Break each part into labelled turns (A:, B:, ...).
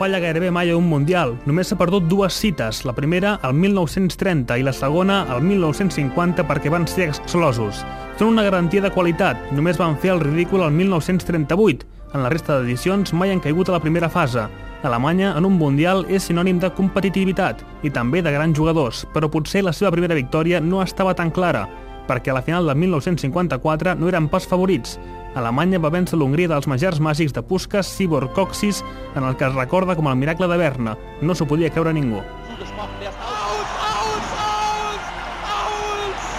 A: falla gairebé mai a un Mundial. Només s'ha perdut dues cites, la primera al 1930 i la segona al 1950 perquè van ser exclosos. Són una garantia de qualitat, només van fer el ridícul al 1938. En la resta d'edicions mai han caigut a la primera fase. Alemanya en un Mundial és sinònim de competitivitat i també de grans jugadors, però potser la seva primera victòria no estava tan clara, perquè a la final del 1954 no eren pas favorits. Alemanya va vèncer l'Hongria dels magers màgics de Puskas, Sibor Coxis, en el que es recorda com el miracle de Berna. No s'ho podia creure ningú.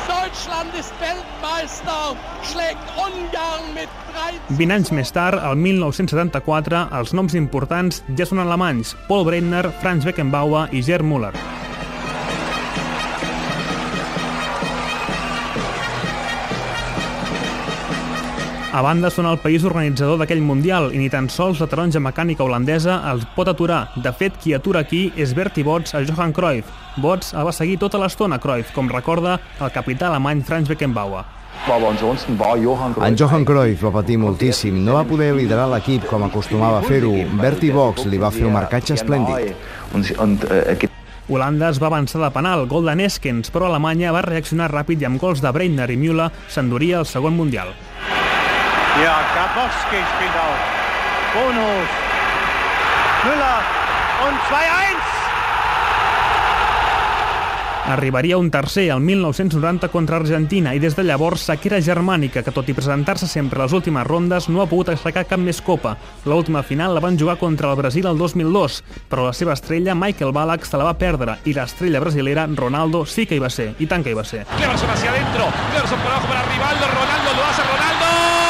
B: Deutschland ist Weltmeister, schlägt Ungarn mit 3
A: 20 anys més tard, el 1974, els noms importants ja són alemanys, Paul Breitner, Franz Beckenbauer i Gerd Müller. A banda, són el país organitzador d'aquell Mundial i ni tan sols la taronja mecànica holandesa els pot aturar. De fet, qui atura aquí és Bertie Bots a Johan Cruyff. Bots el va seguir tota l'estona Cruyff, com recorda el capità alemany Franz Beckenbauer.
C: En Johan Cruyff va patir moltíssim, no va poder liderar l'equip com acostumava a fer-ho. Bertie Box li va fer un marcatge esplèndid.
A: Holanda es va avançar de penal, gol de Neskens, però Alemanya va reaccionar ràpid i amb gols de Breitner i Müller s'enduria el segon Mundial.
D: Ja, Grabowski spielt auf. Bonus. Müller. Und 2-1.
A: Arribaria un tercer al 1990 contra Argentina i des de llavors sequera germànica que tot i presentar-se sempre a les últimes rondes no ha pogut aixecar cap més copa. L'última final la van jugar contra el Brasil el 2002, però la seva estrella Michael Ballack se la va perdre i l'estrella brasilera Ronaldo sí que hi va ser, i tant que hi va ser.
B: Cleverson hacia adentro, Cleverson por abajo para Rivaldo, Ronaldo lo hace Ronaldo.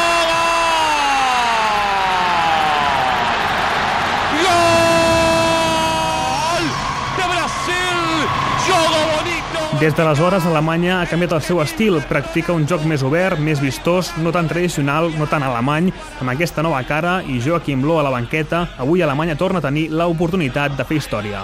A: Des d'aleshores, Alemanya ha canviat el seu estil, practica un joc més obert, més vistós, no tan tradicional, no tan alemany, amb aquesta nova cara i Joaquim Loh a la banqueta, avui Alemanya torna a tenir l'oportunitat de fer història.